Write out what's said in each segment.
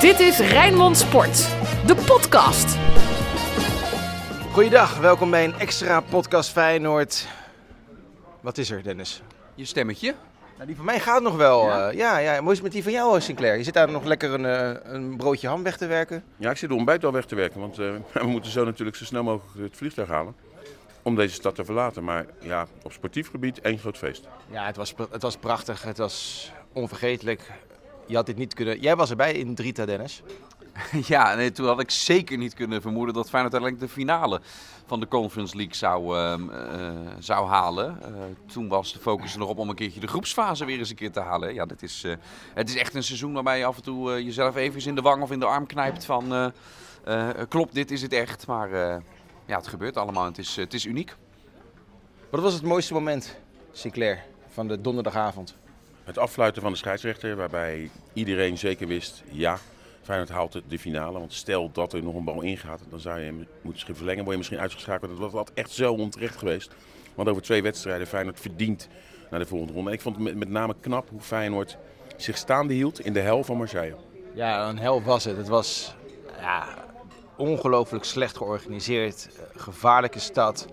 Dit is Rijnmond Sport, de podcast. Goeiedag, welkom bij een extra podcast Feyenoord. Wat is er, Dennis? Je stemmetje? Nou, die van mij gaat nog wel. Ja? Ja, ja, ja. Hoe is het met die van jou, Sinclair? Je zit daar nog lekker een, eh, een broodje ham weg te werken. Ja, ik zit de ontbijt al weg te werken, want eh, we moeten zo natuurlijk zo snel mogelijk het vliegtuig halen. Om deze stad te verlaten. Maar ja, op sportief gebied één groot feest. Ja, het was, het was prachtig. Het was onvergetelijk. Je had dit niet kunnen... Jij was erbij in Drita, Dennis. Ja, nee, toen had ik zeker niet kunnen vermoeden dat Feyenoord uiteindelijk de finale van de Conference League zou, ehm, eh, zou halen. Eh, toen was de focus er nog op om een keertje de groepsfase weer eens een keer te halen. Ja, dit is, eh, het is echt een seizoen waarbij je af en toe jezelf even in de wang of in de arm knijpt van... eh, eh, klopt, dit is het echt. Maar eh, ja, het gebeurt allemaal en het is, het is uniek. Wat was het mooiste moment, Sinclair, van de donderdagavond? Het afluiten van de scheidsrechter, waarbij iedereen zeker wist, ja, Feyenoord haalt de finale. Want stel dat er nog een bal ingaat, dan zou je hem moeten verlengen. Word je misschien uitgeschakeld. Dat was echt zo onterecht geweest. Want over twee wedstrijden Feyenoord verdient naar de volgende ronde. En ik vond het met, name knap hoe Feyenoord zich staande hield in de hel van Marseille. Ja, een hel was het. Het was ja, ongelooflijk slecht georganiseerd. Gevaarlijke stad.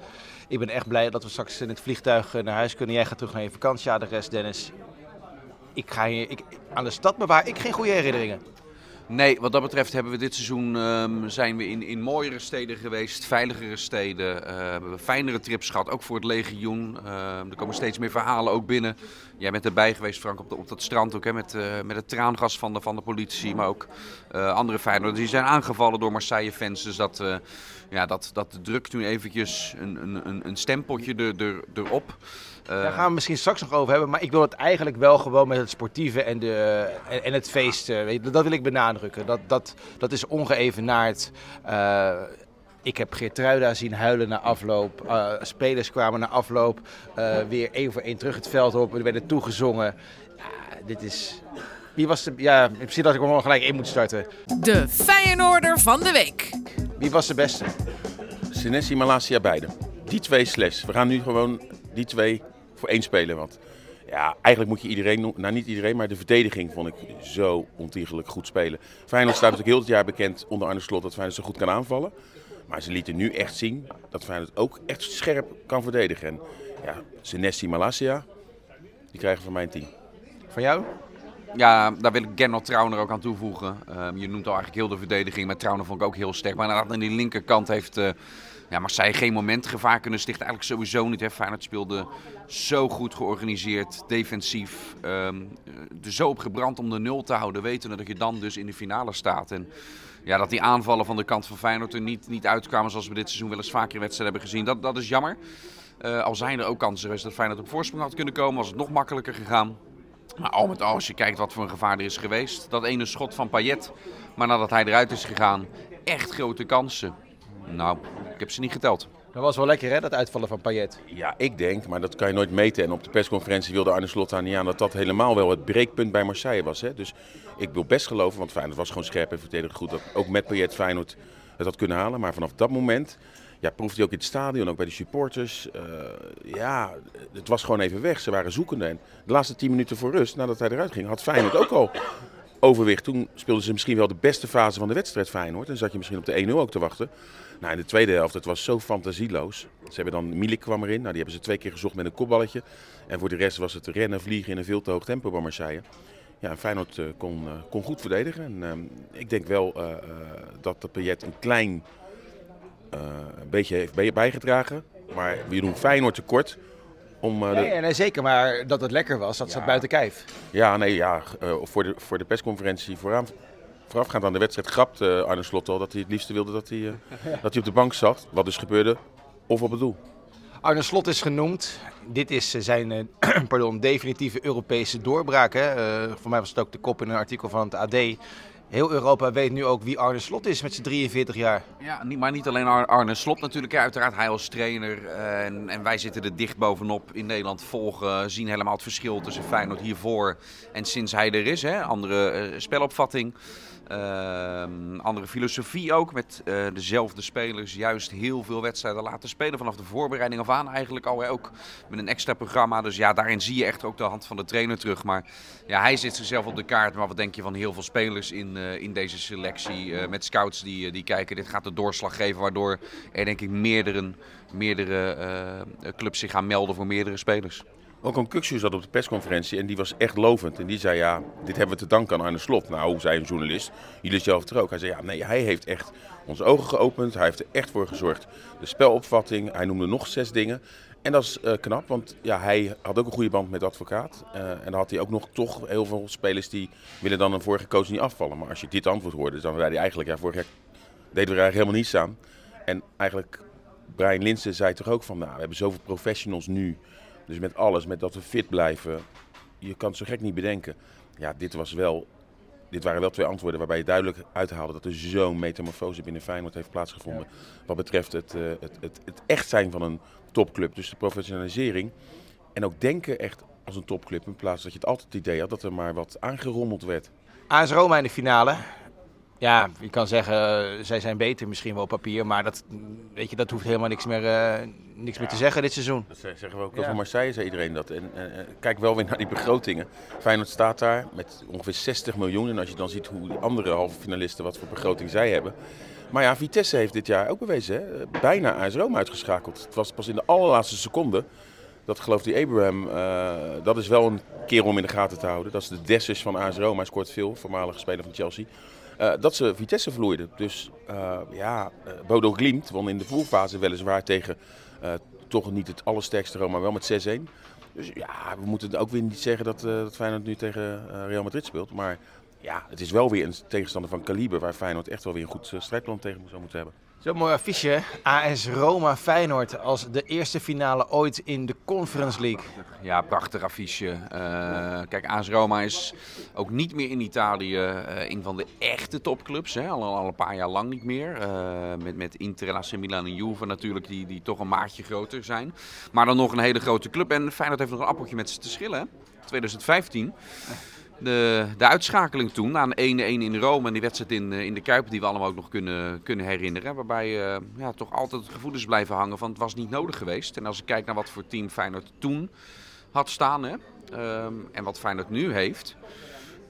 Ik ben echt blij dat we straks in het vliegtuig eh, naar huis kunnen. Jij gaat terug naar je vakantieadres, Dennis. Ik ga hier, ik, aan de stad bewaar ik geen goede herinneringen. Nee, wat dat betreft hebben we dit seizoen ehm, zijn we in, in mooiere steden geweest, veiligere steden. eh, hebben fijnere trips gehad, ook voor het legioen. Ehm, er komen steeds meer verhalen ook binnen. Jij bent erbij geweest, Frank, op, op dat strand ook, hè, met, eh, met het traangas van de, van de politie. Maar ook eh, andere Feyenoorders die zijn aangevallen door Marseille-fans. Dus dat, ja, dat, dat drukt nu eventjes een, een, een, een stempeltje er, er, erop. Eh, Daar gaan we misschien straks nog over hebben. Maar ik wil het eigenlijk wel gewoon met het sportieve en, de, en, en het feest. eh, weet je, dat wil ik benadrukken. Dat, dat, dat is ongeëvenaard. Eh, ik heb Geertruida zien huilen na afloop. Eh, spelers kwamen na afloop eh, weer één voor één terug het veld op. Er werden toegezongen. Ja, dit is... Wie was de... Ja, misschien dat ik hem gewoon gelijk in moet starten. De Feyenoorder van de week. Wie was de beste? Senesi, Malasia, beide. Die twee slash. We gaan nu gewoon die twee voor één spelen. Want ja, eigenlijk moet je iedereen, nou niet iedereen, maar de verdediging vond ik zo ontiegelijk goed spelen. Feyenoord staat natuurlijk heel het jaar bekend onder Arne Slot dat Feyenoord zo goed kan aanvallen. Maar ze lieten nu echt zien dat Feyenoord ook echt scherp kan verdedigen. En ja, Senesi, Malasia, die krijgen van mijn team. Van jou? Ja, daar wil ik Gernot Trauner ook aan toevoegen. Ehm, je noemt al eigenlijk heel de verdediging, maar Trauner vond ik ook heel sterk. Maar inderdaad, aan die linkerkant heeft uh, ja, Marseille geen momentgevaar kunnen stichten. Eigenlijk sowieso niet. Hè. Feyenoord speelde zo goed georganiseerd, defensief. er zo op gebrand om de nul te houden, wetende dat je dan dus in de finale staat. En ja, dat die aanvallen van de kant van Feyenoord er niet, niet uitkwamen zoals we dit seizoen wel eens vaker in wedstrijden hebben gezien. Dat, dat is jammer. Uh, al zijn er ook kansen geweest dat Feyenoord op voorsprong had kunnen komen, was het nog makkelijker gegaan. Maar al met al, als je kijkt wat voor een gevaar er is geweest. Dat ene schot van Payet, maar nadat hij eruit is gegaan, echt grote kansen. Nou, ik heb ze niet geteld. Dat was wel lekker hè, dat uitvallen van Payet. Ja, ik denk, maar dat kan je nooit meten. En op de persconferentie wilde Arne Slot daar niet aan dat dat helemaal wel het breekpunt bij Marseille was. Hè? Dus ik wil best geloven, want Feyenoord was gewoon scherp en verdedigd goed. Dat ook met Payet Feyenoord het had kunnen halen. Maar vanaf dat moment ja, proefde hij ook in het stadion, ook bij de supporters. Uh, ja, het was gewoon even weg. Ze waren zoekende. En de laatste tien minuten voor rust, nadat hij eruit ging, had Feyenoord ook al overwicht. Toen speelden ze misschien wel de beste fase van de wedstrijd Feyenoord. En zat je misschien op de 1-0 ook te wachten. Nou, in de tweede helft, het was zo fantasieloos. Ze hebben dan, Milik kwam erin. Nou, die hebben ze twee keer gezocht met een kopballetje. En voor de rest was het rennen, vliegen in een veel te hoog tempo bij Marseille. Ja, en Feyenoord uh, kon, uh, kon goed verdedigen. En uh, ik denk wel dat de Payet een klein een beetje heeft bijgedragen. Maar we doen Feyenoord tekort. Om, uh, nee, nee, zeker, maar dat het lekker was, dat ja. zat buiten kijf. Ja, nee, ja, uh, voor, de, voor de persconferentie vooraan, voorafgaand aan de wedstrijd grapt uh, Arne Slot al dat hij het liefste wilde dat hij, dat hij op de bank zat. Wat dus gebeurde, of op het doel. Arne Slot is genoemd. Dit is zijn pardon, definitieve Europese doorbraak. Hè? voor mij was het ook de kop in een artikel van het AD. Heel Europa weet nu ook wie Arne Slot is met zijn 43 jaar. Ja, maar niet alleen Arne Slot natuurlijk. Uiteraard hij als trainer. Uh, en, en, wij zitten er dicht bovenop in Nederland volgen. Zien helemaal het verschil tussen Feyenoord hiervoor en sinds hij er is. Hè? Andere uh, spelopvatting. Ehm, andere filosofie ook, met eh, dezelfde spelers juist heel veel wedstrijden laten spelen. Vanaf de voorbereiding af aan eigenlijk al, hè, ook met een extra programma. Dus ja, daarin zie je echt ook de hand van de trainer terug. Maar ja, hij zit zichzelf op de kaart. Maar wat denk je van heel veel spelers in, eh, in deze selectie? Eh, met scouts die, die kijken, dit gaat de doorslag geven. Waardoor er denk ik meerdere, meerdere clubs zich gaan melden voor meerdere spelers. Ook een Kukshu zat op de persconferentie en die was echt lovend. En die zei, ja, dit hebben we te danken aan Arne Slot. Nou, zei een journalist, jullie zelf er ook. Hij zei, ja, nee, hij heeft echt onze ogen geopend. Hij heeft er echt voor gezorgd. De spelopvatting, hij noemde nog zes dingen. En dat is uh, knap, want ja, hij had ook een goede band met advocaat. Uh, en dan had hij ook nog toch heel veel spelers die willen dan een vorige coach niet afvallen. Maar als je dit antwoord hoorde, dan zei hij eigenlijk, ja, vorig jaar deden we er eigenlijk helemaal niets aan. En eigenlijk, Brian Linsen zei toch ook van, nou, we hebben zoveel professionals nu dus met alles, met dat we fit blijven, je kan het zo gek niet bedenken. Ja, dit, was wel, dit waren wel twee antwoorden waarbij je duidelijk uithaalde dat er zo'n metamorfose binnen Feyenoord heeft plaatsgevonden. Wat betreft het, uh, het, het, het echt zijn van een topclub, dus de professionalisering. En ook denken echt als een topclub, in plaats dat je het altijd het idee had dat er maar wat aangerommeld werd. AS Roma in de finale. Ja, je kan zeggen, uh, zij zijn beter misschien wel op papier, maar dat, weet je, dat hoeft helemaal niks meer, uh, niks meer te zeggen dit seizoen. Dat zeggen we ook ja. over Marseille, zei iedereen dat. En kijk wel weer naar die begrotingen. Feyenoord staat daar met ongeveer 60 miljoen. En als je dan ziet hoe die andere halve finalisten, wat voor begroting zij hebben. Maar ja, Vitesse heeft dit jaar ook bewezen, hè? bijna AS Roma uitgeschakeld. Het was pas in de allerlaatste seconde dat gelooft die Abraham, dat is wel een kerel om in de gaten te houden. Dat is de Dessus van AS Roma, hij scoort veel, voormalige speler van Chelsea. Uh, dat ze Vitesse verloorden. Dus uh, ja, uh, Bodo Glimt won in de poolfase weliswaar tegen toch niet het allersterkste Roma, wel met 6-1. Dus ja, we moeten ook weer niet zeggen dat, dat Feyenoord nu tegen Real Madrid speelt. Maar ja, het is wel weer een tegenstander van kaliber waar Feyenoord echt wel weer een goed strijdplan tegen zou moeten hebben. Zo'n mooi affiche. AS Roma Feyenoord als de eerste finale ooit in de Conference League. Ja, prachtig affiche. Uh, kijk, AS Roma is ook niet meer in Italië uh, een van de echte topclubs. Hè. Al, een paar jaar lang niet meer. Uh, met, met Inter, AC Milan en Juve natuurlijk, die, die toch een maatje groter zijn. Maar dan nog een hele grote club. En Feyenoord heeft nog een appeltje met ze te schillen. Hè. 2015 de, de uitschakeling toen, een 1-1 in Rome en die wedstrijd in, eh, in de Kuip, die we allemaal ook nog kunnen, kunnen herinneren. Waarbij uh, ja, toch altijd gevoelens blijven hangen van het was niet nodig geweest. En als ik kijk naar wat voor team Feyenoord toen had staan hè, um, en wat Feyenoord nu heeft,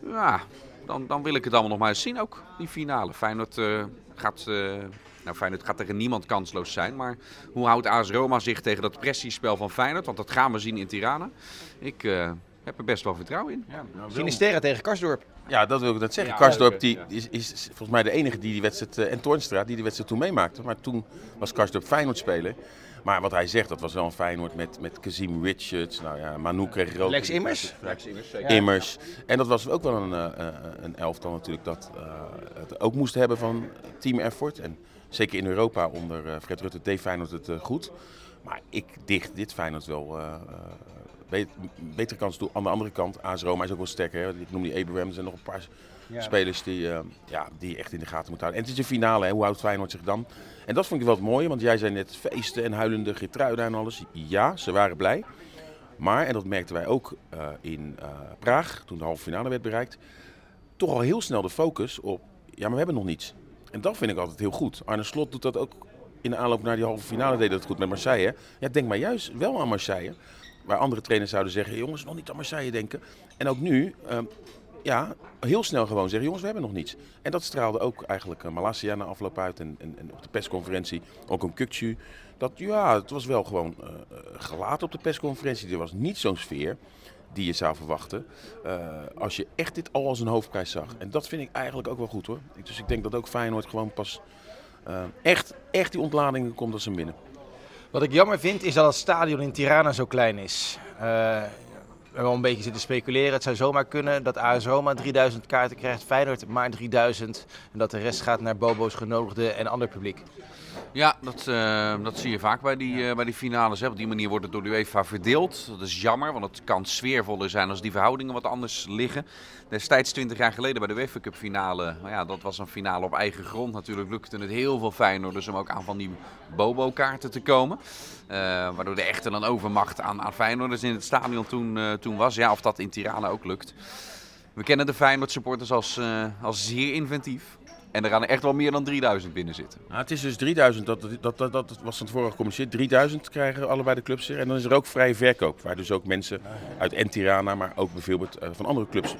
ja, dan, dan wil ik het allemaal nog maar eens zien ook, die finale. Feyenoord uh, gaat... Uh, nou, Feyenoord gaat tegen niemand kansloos zijn. Maar hoe houdt AS Roma zich tegen dat pressiespel van Feyenoord? Want dat gaan we zien in Tirana. Ik, heb er best wel vertrouwen in. Ja, nou, Sinisterra tegen Karsdorp. Ja, dat wil ik net zeggen. Ja, Karsdorp die, is, is, volgens mij de enige die die wedstrijd, uh, en Toornstra, die die wedstrijd toen meemaakte. Maar toen was Karsdorp Feyenoord spelen. Maar wat hij zegt, dat was wel een Feyenoord met, met Kazim Richards. Nou ja, Manu kreeg rood. Lex Immers. Lex Immers, zeker. Immers. En dat was ook wel een, uh, een elftal natuurlijk dat uh, het ook moest hebben van team effort. En zeker in Europa onder Fred Rutte deed Feyenoord het goed. Maar ik dicht dit Feyenoord wel betere kans toe. Aan de andere kant, AS Roma is ook wel sterker. Hè? Ik noem die Abrahams en nog een paar ja. spelers die, uh, ja, die echt in de gaten moeten houden. En het is een finale, hè? hoe houdt Feyenoord zich dan? En dat vond ik wel het mooie, want jij zei net feesten en huilende Gertruida en alles. Ja, ze waren blij. Maar, en dat merkten wij ook uh, in uh, Praag, toen de halve finale werd bereikt, toch al heel snel de focus op, ja, maar we hebben nog niets. En dat vind ik altijd heel goed. Arne Slot doet dat ook in de aanloop naar die halve finale, deed dat goed met Marseille. Ja, denk maar juist wel aan Marseille. Waar andere trainers zouden zeggen, jongens, nog niet aan Marseille denken. En ook nu, uh, ja, heel snel gewoon zeggen, jongens, we hebben nog niets. En dat straalde ook eigenlijk uh, na afloop uit en, op de persconferentie. Ook een Kukcu. Dat, ja, het was wel gewoon uh, gelaten op de persconferentie. Er was niet zo'n sfeer die je zou verwachten. Als je echt dit al als een hoofdprijs zag. En dat vind ik eigenlijk ook wel goed hoor. Dus ik denk dat ook Feyenoord gewoon pas echt, echt die ontladingen komt als ze binnen. Wat ik jammer vind is dat het stadion in Tirana zo klein is. Uh, we hebben al een beetje zitten speculeren. Het zou zomaar kunnen dat AS Roma 3000 kaarten krijgt, Feyenoord maar 3000. En dat de rest gaat naar Bobo's genodigden en ander publiek. Ja, dat, uh, dat zie je vaak bij die, uh, bij die finales. Hè. Op die manier wordt het door de UEFA verdeeld. Dat is jammer, want het kan sfeervoller zijn als die verhoudingen wat anders liggen. Destijds, 20 jaar geleden bij de UEFA Cup finale, nou ja, dat was een finale op eigen grond. Natuurlijk lukte het heel veel Feyenoorders om ook aan van die Bobo-kaarten te komen. Uh, waardoor de echte dan overmacht aan, aan Feyenoorders in het stadion toen, toen was. Ja, of dat in Tirana ook lukt. We kennen de Feyenoord supporters als, als zeer inventief. En er gaan er echt wel meer dan 3000 binnen zitten. Nou, het is dus 3000, dat, dat, dat, dat was van tevoren gecommuniceerd. 3000 krijgen allebei de clubs er. En dan is er ook vrije verkoop. Waar dus ook mensen uit Entirana, maar ook bijvoorbeeld uh, van andere clubs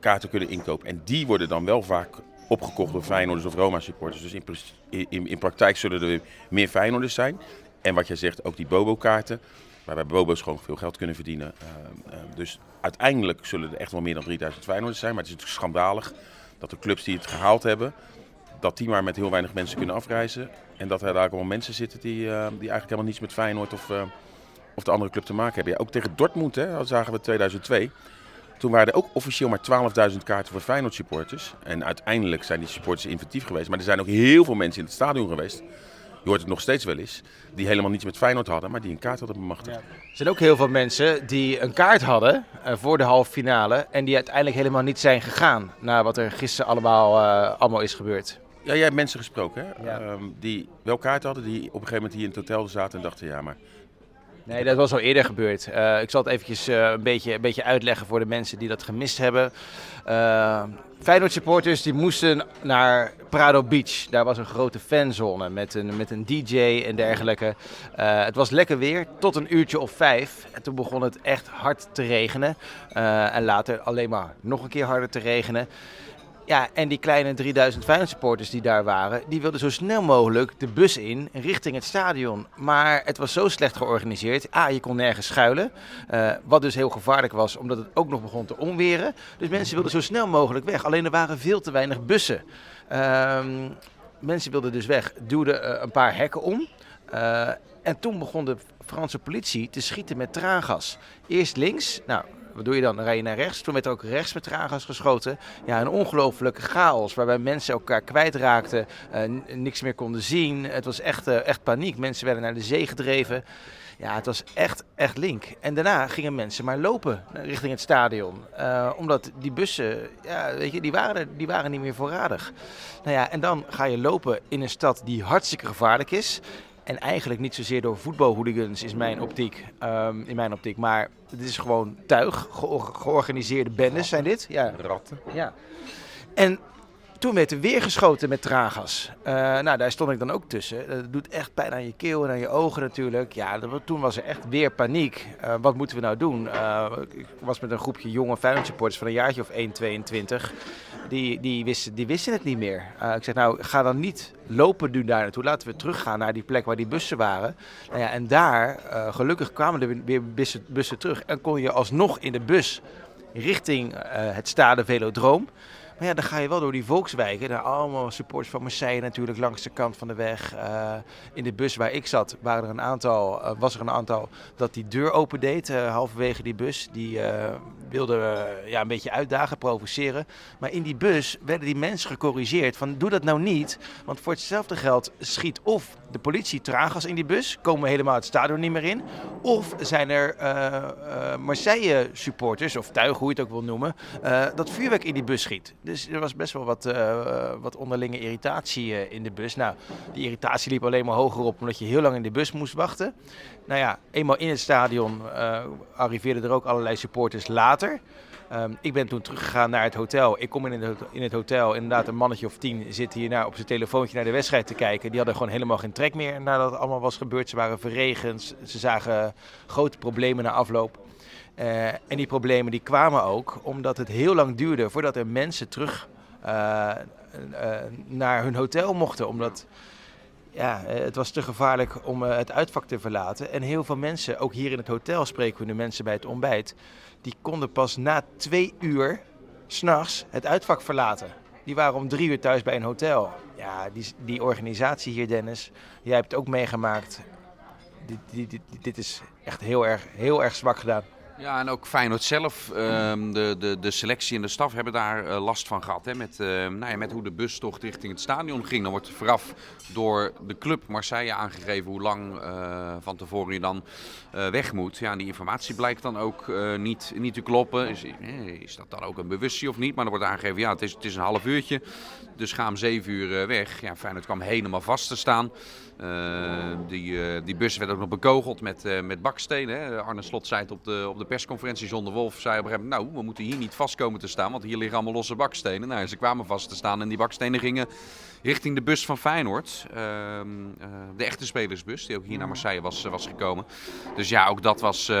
kaarten kunnen inkopen. En die worden dan wel vaak opgekocht door Feyenoorders of Roma supporters. Dus in, in, in praktijk zullen er meer Feyenoorders zijn. En wat jij zegt, ook die Bobo-kaarten. Waarbij Bobo's gewoon veel geld kunnen verdienen. Uh, uh, dus uiteindelijk zullen er echt wel meer dan 3000 Feyenoorders zijn. Maar het is natuurlijk schandalig dat de clubs die het gehaald hebben, dat die maar met heel weinig mensen kunnen afreizen. En dat er daar allemaal mensen zitten die, uh, die eigenlijk helemaal niets met Feyenoord of, of de andere club te maken hebben. Ook tegen Dortmund, hè, dat zagen we 2002. Toen waren er ook officieel maar 12.000 kaarten voor Feyenoord supporters. En uiteindelijk zijn die supporters inventief geweest. Maar er zijn ook heel veel mensen in het stadion geweest. Je hoort het nog steeds wel eens. Die helemaal niets met Feyenoord hadden, maar die een kaart hadden bemachtigd. Ja. Er zijn ook heel veel mensen die een kaart hadden uh, voor de halve finale. En die uiteindelijk helemaal niet zijn gegaan. Na wat er gisteren allemaal, uh, allemaal is gebeurd. Ja, jij hebt mensen gesproken hè? Ja. Um, die wel kaart hadden. Die op een gegeven moment hier in het hotel zaten en dachten ja maar... Nee, dat was al eerder gebeurd. Uh, ik zal het eventjes uh, een, beetje, een beetje uitleggen voor de mensen die dat gemist hebben. Uh, Feyenoord supporters die moesten naar Prado Beach. Daar was een grote fanzone met een, met een DJ en dergelijke. het was lekker weer tot een uurtje of vijf. En toen begon het echt hard te regenen. en later alleen maar nog een keer harder te regenen. Ja, en die kleine 3000 Feyenoord supporters die daar waren, die wilden zo snel mogelijk de bus in richting het stadion. Maar het was zo slecht georganiseerd. A, je kon nergens schuilen. Uh, wat dus heel gevaarlijk was, omdat het ook nog begon te onweren. Dus mensen wilden zo snel mogelijk weg. Alleen er waren veel te weinig bussen. Uh, mensen wilden dus weg, duwden uh, een paar hekken om. Uh, en toen begon de Franse politie te schieten met traangas. Eerst links, nou wat doe je dan? Dan rij je naar rechts. Toen werd er ook rechts met geschoten. Ja, een ongelofelijke chaos waarbij mensen elkaar kwijtraakten, uh, niks meer konden zien. Het was echt, uh, echt paniek. Mensen werden naar de zee gedreven. Ja, het was echt, echt link. En daarna gingen mensen maar lopen richting het stadion. Uh, omdat die bussen, ja, weet je, die waren, die waren niet meer voorradig. Nou ja, en dan ga je lopen in een stad die hartstikke gevaarlijk is. En eigenlijk niet zozeer door voetbalhooligans is mijn optiek, um, in mijn optiek. Maar het is gewoon tuig, ge georganiseerde bendes zijn dit. Ja. Ratten. Ja. En toen werd er weer geschoten met traangas. Uh, nou, daar stond ik dan ook tussen. Dat doet echt pijn aan je keel en aan je ogen natuurlijk. Ja, dat, toen was er echt weer paniek. Uh, wat moeten we nou doen? Uh, ik was met een groepje jonge Feyenoord van een jaartje of 1, 22. Die, die, wisten, die wisten het niet meer. ik zeg nou, ga dan niet lopen nu daar naartoe. Laten we teruggaan naar die plek waar die bussen waren. Nou ja, en daar, gelukkig kwamen er weer bussen, bussen terug. En kon je alsnog in de bus richting het Stade Velodroom. Maar ja, dan ga je wel door die volkswijken. Daar allemaal supporters van Marseille natuurlijk langs de kant van de weg. Uh, in de bus waar ik zat waren er een aantal, uh, was er een aantal dat die deur opendeed. Uh, halverwege die bus. Die wilden ja, een beetje uitdagen, provoceren. Maar in die bus werden die mensen gecorrigeerd van doe dat nou niet. Want voor hetzelfde geld schiet of de politie traaggas in die bus. Komen we helemaal het stadion niet meer in. Of zijn er Marseille supporters of tuigen, hoe je het ook wil noemen. dat vuurwerk in die bus schiet. Dus er was best wel wat, uh, wat onderlinge irritatie uh, in de bus. Nou, die irritatie liep alleen maar hoger op omdat je heel lang in de bus moest wachten. Nou ja, eenmaal in het stadion arriveerden er ook allerlei supporters later. Um, ik ben toen teruggegaan naar het hotel. Ik kom in het, in het hotel. Inderdaad, een mannetje of tien zit hier nou op zijn telefoontje naar de wedstrijd te kijken. Die hadden gewoon helemaal geen trek meer nadat het allemaal was gebeurd. Ze waren verregend. Ze zagen grote problemen na afloop. Uh, en die problemen die kwamen ook omdat het heel lang duurde voordat er mensen terug uh, uh, naar hun hotel mochten. Omdat ja, het was te gevaarlijk om het uitvak te verlaten. En heel veel mensen, ook hier in het hotel spreken we de mensen bij het ontbijt, die konden pas na twee uur s'nachts het uitvak verlaten. Die waren om drie uur thuis bij een hotel. Ja, die, die organisatie hier, Dennis, jij hebt het ook meegemaakt. Dit, dit, dit, dit is echt heel erg, heel erg zwak gedaan. Ja, en ook Feyenoord zelf, um, de, de, de selectie en de staf hebben daar uh, last van gehad. Hè, met, uh, nou ja, met hoe de bustocht richting het stadion ging. Dan wordt vooraf door de club Marseille aangegeven hoe lang uh, van tevoren je dan weg moet. Ja, die informatie blijkt dan ook niet, niet te kloppen. Is, is dat dan ook een bewustzijn of niet? Maar dan wordt aangegeven, ja, het is, het is een half uurtje. Dus ga om zeven uur weg. Ja, Feyenoord kwam helemaal vast te staan. Die, die bus werd ook nog bekogeld met, met bakstenen. Hè. Arne Slot zei het op de, op de persconferentie zonder Wolf zei op een gegeven moment, nou, we moeten hier niet vast komen te staan, want hier liggen allemaal losse bakstenen. Nou, ze kwamen vast te staan en die bakstenen gingen richting de bus van Feyenoord. Ehm, eh, de echte spelersbus, die ook hier naar Marseille was, was gekomen. Dus ja, ook dat was...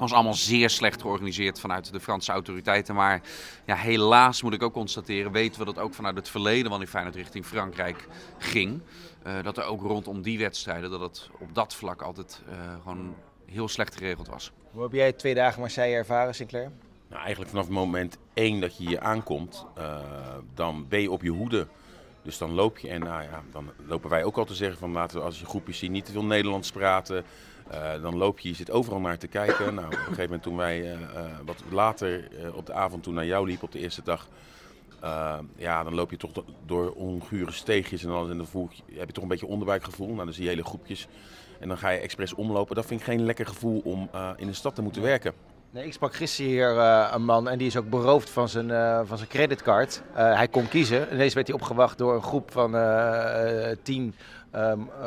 was allemaal zeer slecht georganiseerd vanuit de Franse autoriteiten. Maar ja, helaas moet ik ook constateren, weten we dat ook vanuit het verleden wanneer Feyenoord richting Frankrijk ging. eh, dat er ook rondom die wedstrijden, dat het op dat vlak altijd eh, gewoon heel slecht geregeld was. Hoe heb jij twee dagen Marseille ervaren, Sinclair? Nou, eigenlijk vanaf het moment één dat je hier aankomt, eh, dan ben je op je hoede. Dus dan loop je en nou ja, dan lopen wij ook al te zeggen van laten we als je groepjes zien niet te veel Nederlands praten. Eh, dan loop je, je zit overal naar te kijken. Nou, op een gegeven moment toen wij eh, eh, wat later op de avond toen naar jou liep op de eerste dag. ja, dan loop je toch do- door ongure steegjes en alles. En dan voel je, heb je toch een beetje onderbuikgevoel. Nou, dan zie je hele groepjes. En dan ga je expres omlopen. Dat vind ik geen lekker gevoel om in de stad te moeten werken. Nee, ik sprak gisteren hier een man en die is ook beroofd van zijn, van zijn creditcard. Hij kon kiezen. Ineens werd hij opgewacht door een groep van tien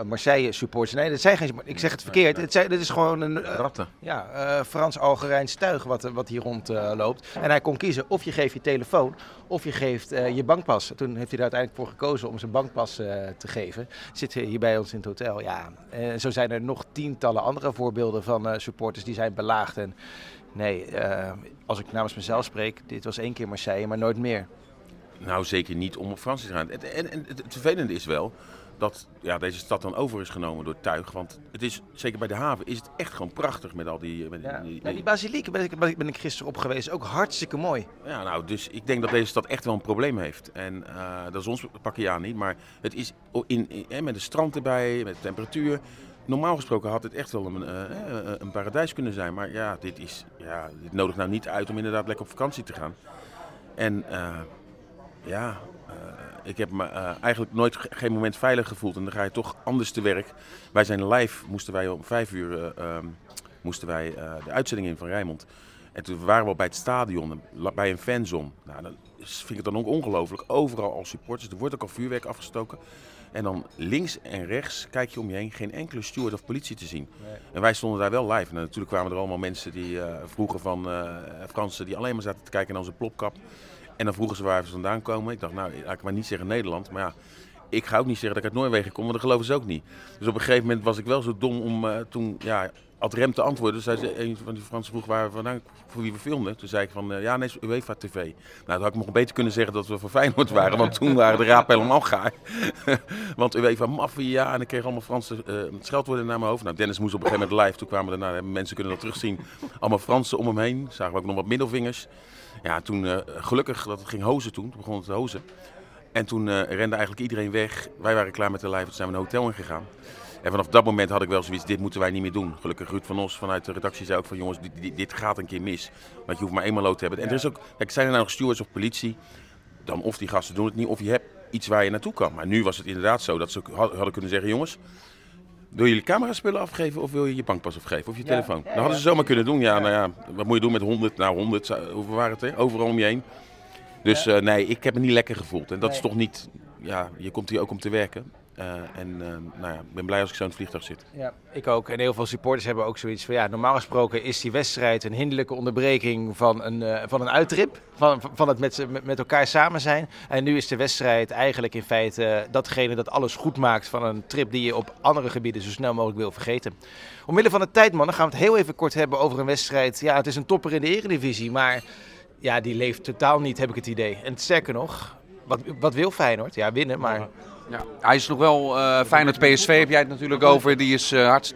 Marseille supporters. Nee, dat zijn geen, ik zeg het verkeerd. Het zijn, dit is gewoon een eh, Ratten. ja, eh, Frans-Algerijns tuig wat, wat hier rondloopt. loopt. en hij kon kiezen of je geeft je telefoon of je geeft eh, je bankpas. Toen heeft hij er uiteindelijk voor gekozen om zijn bankpas eh, te geven. Zit hier bij ons in het hotel. Ja, en zo zijn er nog tientallen andere voorbeelden van eh, supporters die zijn belaagd. En nee, eh, als ik namens mezelf spreek, dit was één keer Marseille, maar nooit meer. Nou, zeker niet om op Fransen te gaan. En, en, het vervelende is wel dat ja, deze stad dan over is genomen door tuig. Want het is, zeker bij de haven, is het echt gewoon prachtig met al die... Met Ja. die, Ja, die basiliek ben ik, ben ik gisteren op geweest. Ook hartstikke mooi. Ja, nou, dus ik denk dat deze stad echt wel een probleem heeft. En eh, dat is ons pakje niet, maar het is in, met een strand erbij, met temperatuur. Normaal gesproken had het echt wel een, eh, eh, een paradijs kunnen zijn. Maar ja, dit, is, ja, dit nodigt nou niet uit om inderdaad lekker op vakantie te gaan. En eh, ja, ik heb me eh, eigenlijk nooit ge- geen moment veilig gevoeld. En dan ga je toch anders te werk. Wij zijn live, moesten wij om vijf uur eh, ehm, moesten wij, eh, de uitzending in van Rijnmond. En toen waren we al bij het stadion, bij een fanzone. Nou, dan vind ik het dan ook ongelooflijk. Overal al supporters, er wordt ook al vuurwerk afgestoken. En dan links en rechts kijk je om je heen, geen enkele steward of politie te zien. En wij stonden daar wel live. En natuurlijk kwamen er allemaal mensen die vroegen van Fransen, die alleen maar zaten te kijken naar onze plopkap. En dan vroegen ze waar we vandaan komen. Ik dacht, nou, laat ik maar niet zeggen Nederland. Maar ja, ik ga ook niet zeggen dat ik uit Noorwegen kom, want dat geloven ze ook niet. Dus op een gegeven moment was ik wel zo dom om eh, toen, ja, ad rem te antwoorden. Dus zei ze, een van die Fransen vroeg waar we vandaan, voor wie we filmden. Toen zei ik van, eh, ja, nee, UEFA TV. Nou, dan had ik nog beter kunnen zeggen dat we voor Feyenoord waren, want toen waren de rapen helemaal gaar. want UEFA maffia en ik kreeg allemaal Franse eh, scheldwoorden naar mijn hoofd. Nou, Dennis moest op een gegeven moment live. Toen kwamen nou, mensen kunnen dat terugzien, allemaal Fransen om hem heen. Zagen we ook nog wat middelvingers. Ja, toen eh, gelukkig dat het ging hozen toen. Toen begon het te hozen. En toen eh, rende eigenlijk iedereen weg. Wij waren klaar met de live, toen zijn we een hotel ingegaan. En vanaf dat moment had ik wel zoiets, dit moeten wij niet meer doen. Gelukkig Ruud van Os vanuit de redactie zei ook van jongens, dit, dit, dit gaat een keer mis. Want je hoeft maar eenmaal lood te hebben. En er is ook, kijk, zijn er nou nog stewards of politie? Dan of die gasten doen het niet, of je hebt iets waar je naartoe kan. Maar nu was het inderdaad zo dat ze hadden kunnen zeggen, jongens, wil je je cameraspullen afgeven of wil je je bankpas afgeven of je telefoon? ja, dat hadden ze zomaar kunnen doen. Ja, nou ja, wat moet je doen met 100? Nou, 100, zou- hoeveel waren het er? Overal om je heen. Dus eh, nee, ik heb me niet lekker gevoeld. En dat is toch niet, ja, je komt hier ook om te werken. Eh, en eh, nou ja, ik ben blij als ik zo in het vliegtuig zit. Ja, ik ook. En heel veel supporters hebben ook zoiets van ja, normaal gesproken is die wedstrijd een hinderlijke onderbreking van een, eh, van een uittrip. Van, van het met, met, met elkaar samen zijn. En nu is de wedstrijd eigenlijk in feite datgene dat alles goed maakt van een trip die je op andere gebieden zo snel mogelijk wil vergeten. Omwille van de tijd, man, dan gaan we het heel even kort hebben over een wedstrijd. Ja, het is een topper in de Eredivisie, maar ja, die leeft totaal niet, heb ik het idee. En sterker nog, wat, wat wil Feyenoord? Ja, winnen, maar Ja, hij is nog wel eh Feyenoord PSV, heb jij het natuurlijk over. Die is eh hard,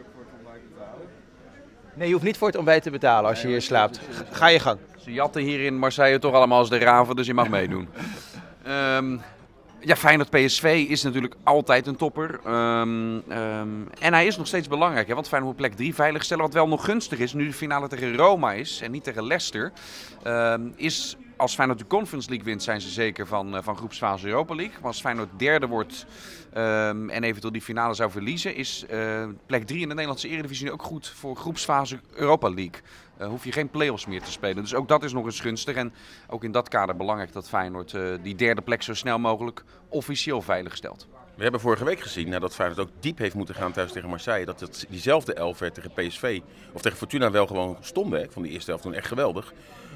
nee, je hoeft niet voor het ontbijt te betalen als je hier slaapt. Ga je gang. Ze jatten hier in Marseille toch allemaal als de raven, dus je mag meedoen. Ehm, ja, Feyenoord PSV is natuurlijk altijd een topper. Ehm, ehm, en hij is nog steeds belangrijk, hè, want Feyenoord moet plek 3 veiligstellen. Wat wel nog gunstig is, nu de finale tegen Roma is en niet tegen Leicester, ehm, is als Feyenoord de Conference League wint, zijn ze zeker van, eh, van groepsfase Europa League. Maar als Feyenoord derde wordt ehm, en eventueel die finale zou verliezen, is eh, plek 3 in de Nederlandse Eredivisie ook goed voor groepsfase Europa League. Eh, hoef je geen play-offs meer te spelen. Dus ook dat is nog eens gunstig. En ook in dat kader belangrijk dat Feyenoord die derde plek zo snel mogelijk officieel veilig stelt. We hebben vorige week gezien, nadat Feyenoord ook diep heeft moeten gaan thuis tegen Marseille, dat het diezelfde elf werd tegen PSV, of tegen Fortuna wel gewoon stonden. Ik vond die eerste helft toen echt geweldig.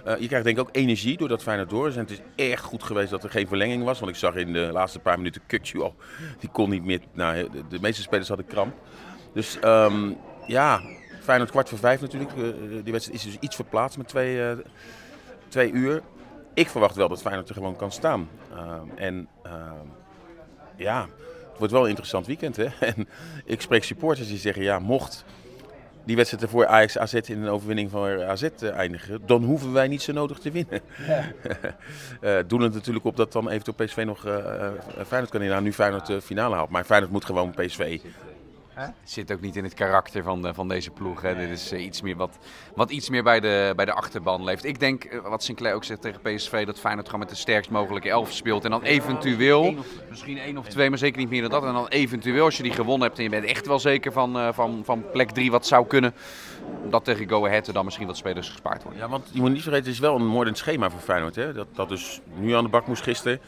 Uh, je krijgt denk ik ook energie doordat Feyenoord door is. En het is echt goed geweest dat er geen verlenging was. Want ik zag in de laatste paar minuten Kukju al, die kon niet meer. Nou, de, meeste spelers hadden kramp. Dus um, ja, Feyenoord kwart voor vijf natuurlijk. Uh, die wedstrijd is dus iets verplaatst met twee, twee uur. Ik verwacht wel dat Feyenoord er gewoon kan staan. en ja, het wordt wel een interessant weekend. Hè? En ik spreek supporters die zeggen, ja, mocht die wedstrijd ervoor Ajax AZ in een overwinning van AZ eindigen, dan hoeven wij niet zo nodig te winnen. Ja. uh, doen het natuurlijk op dat dan eventueel PSV nog uh, Feyenoord kan inhalen. Nu Feyenoord de finale haalt. Maar Feyenoord moet gewoon PSV het zit ook niet in het karakter van, van deze ploeg. Hè. Dit is uh, iets meer wat, wat iets meer bij de, bij de achterban leeft. Ik denk, uh, wat Sinclair ook zegt tegen PSV, dat Feyenoord gewoon met de sterkst mogelijke elf speelt. En dan eventueel, of, misschien één of twee, maar zeker niet meer dan dat. En dan eventueel, als je die gewonnen hebt en je bent echt wel zeker van, uh, van, van plek drie wat zou kunnen, dat tegen Go Ahead er dan misschien wat spelers gespaard worden. Ja, want je moet niet vergeten, het is wel een moordend schema voor Feyenoord. Hè? Dat, dat dus nu aan de bak moest gisteren.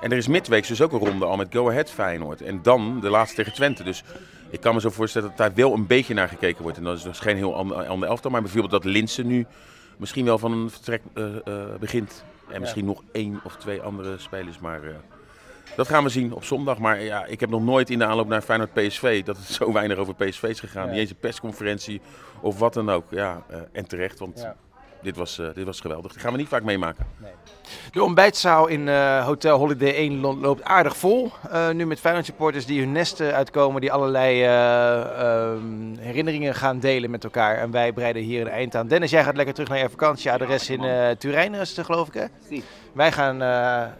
En er is midweeks dus ook een ronde al met Go Ahead Feyenoord. En dan de laatste tegen Twente. Dus ik kan me zo voorstellen dat daar wel een beetje naar gekeken wordt. En dat is dus geen heel ander, ander elftal. Maar bijvoorbeeld dat Linsen nu misschien wel van een vertrek uh, uh, begint. En misschien nog één of twee andere spelers. Maar uh, dat gaan we zien op zondag. Maar ja, ik heb nog nooit in de aanloop naar Feyenoord PSV dat het zo weinig over PSV is gegaan. Ja. Niet eens een persconferentie of wat dan ook. Ja, en terecht, want ja. dit, was, dit was geweldig. Dat gaan we niet vaak meemaken. Nee. De ontbijtzaal in uh, Hotel Holiday 1 loopt aardig vol. Uh, nu met Feyenoord supporters die hun nesten uitkomen, die allerlei uh, um, herinneringen gaan delen met elkaar. En wij breiden hier een eind aan. Dennis, jij gaat lekker terug naar je vakantieadres in Turijn, is het geloof ik hè? Wij gaan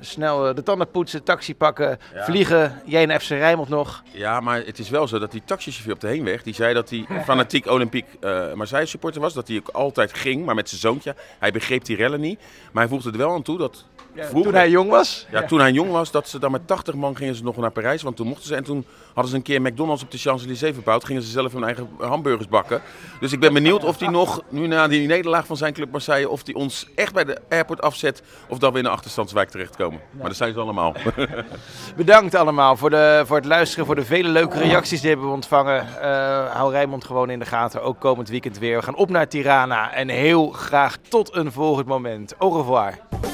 snel de tanden poetsen, taxi pakken, ja. vliegen. Jij naar FC Rijnmond nog. Ja, maar het is wel zo dat die taxichauffeur op de heenweg, die zei dat hij fanatiek Olympiek Marseille supporter was. Dat hij ook altijd ging, maar met zijn zoontje. Hij begreep die rellen niet, maar hij voegde er wel aan toe dat ja, toen hij jong was? Ja, toen hij jong was, dat ze dan met 80 man gingen ze nog naar Parijs. Want toen mochten ze. En toen hadden ze een keer McDonald's op de Champs-Élysées verbouwd. Gingen ze zelf hun eigen hamburgers bakken. Dus ik ben benieuwd of hij nog, nu na die nederlaag van zijn club Marseille, of hij ons echt bij de airport afzet. Of dat we in de achterstandswijk terechtkomen. Ja. Maar dat zijn ze allemaal. Bedankt allemaal voor, de, voor het luisteren, voor de vele leuke reacties die hebben we ontvangen. Uh, hou Rijmond gewoon in de gaten, ook komend weekend weer. We gaan op naar Tirana en heel graag tot een volgend moment. Au revoir.